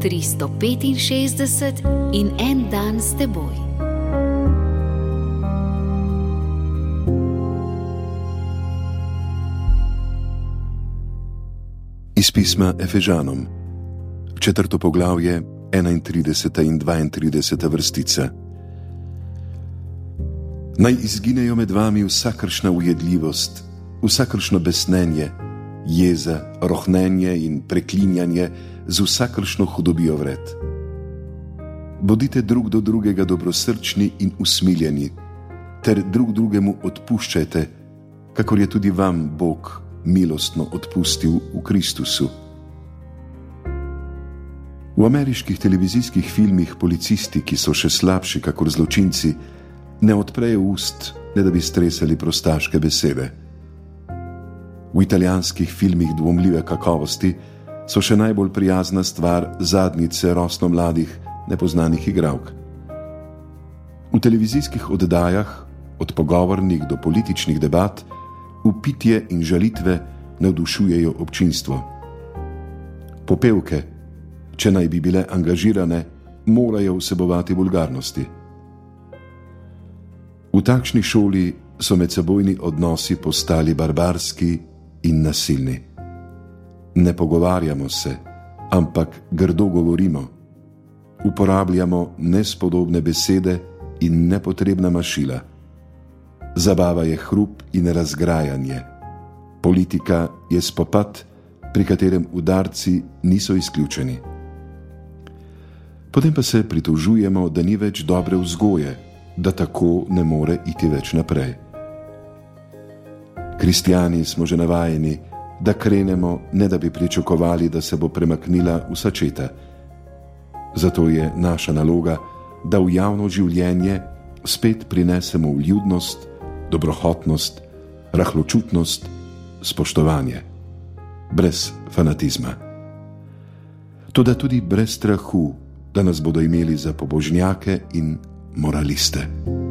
365 in en dan s teboj. Iz pisma Efežanom, četrto poglavje, 31 in 32 vrstica. Naj izginejo med vami vsakršna ujedljivost, vsakršno besnenje, jeza, rohnenje in preklinjanje z vsakršno hudobijo vred. Bodite drug do drugega dobrosrčni in usmiljeni, ter drug drugemu odpuščajte, kakor je tudi vam Bog milostno odpustil v Kristusu. V ameriških televizijskih filmih policisti, ki so še slabši kot zločinci, ne odprejo ust, ne da bi stresali prostaške besede. V italijanskih filmih dvomljive kakovosti so še najbolj prijazna stvar zadnjice rosno mladih, nepoznanih igralk. V televizijskih oddajah, od pogovornih do političnih debat, upitje in žalitve navdušujejo občinstvo. Popevke, če naj bi bile angažirane, morajo vsebovati vulgarnosti. V takšni šoli so medsebojni odnosi postali barbarski in nasilni. Ne pogovarjamo se, ampak grdo govorimo. Uporabljamo nespodobne besede in nepotrebna mašila. Zabava je hrup in razgrajanje. Politika je spopad, pri katerem udarci niso izključeni. Potem pa se pritožujemo, da ni več dobre vzgoje, da tako ne more iti več naprej. Kristijani smo že navajeni, da krenemo, ne da bi pričakovali, da se bo premaknila vsa četa. Zato je naša naloga, da v javno življenje spet prinesemo vljudnost, dobrohotnost, rahločutnost, spoštovanje, brez fanatizma. Toda tudi brez strahu, da nas bodo imeli za pobožnjake in moraliste.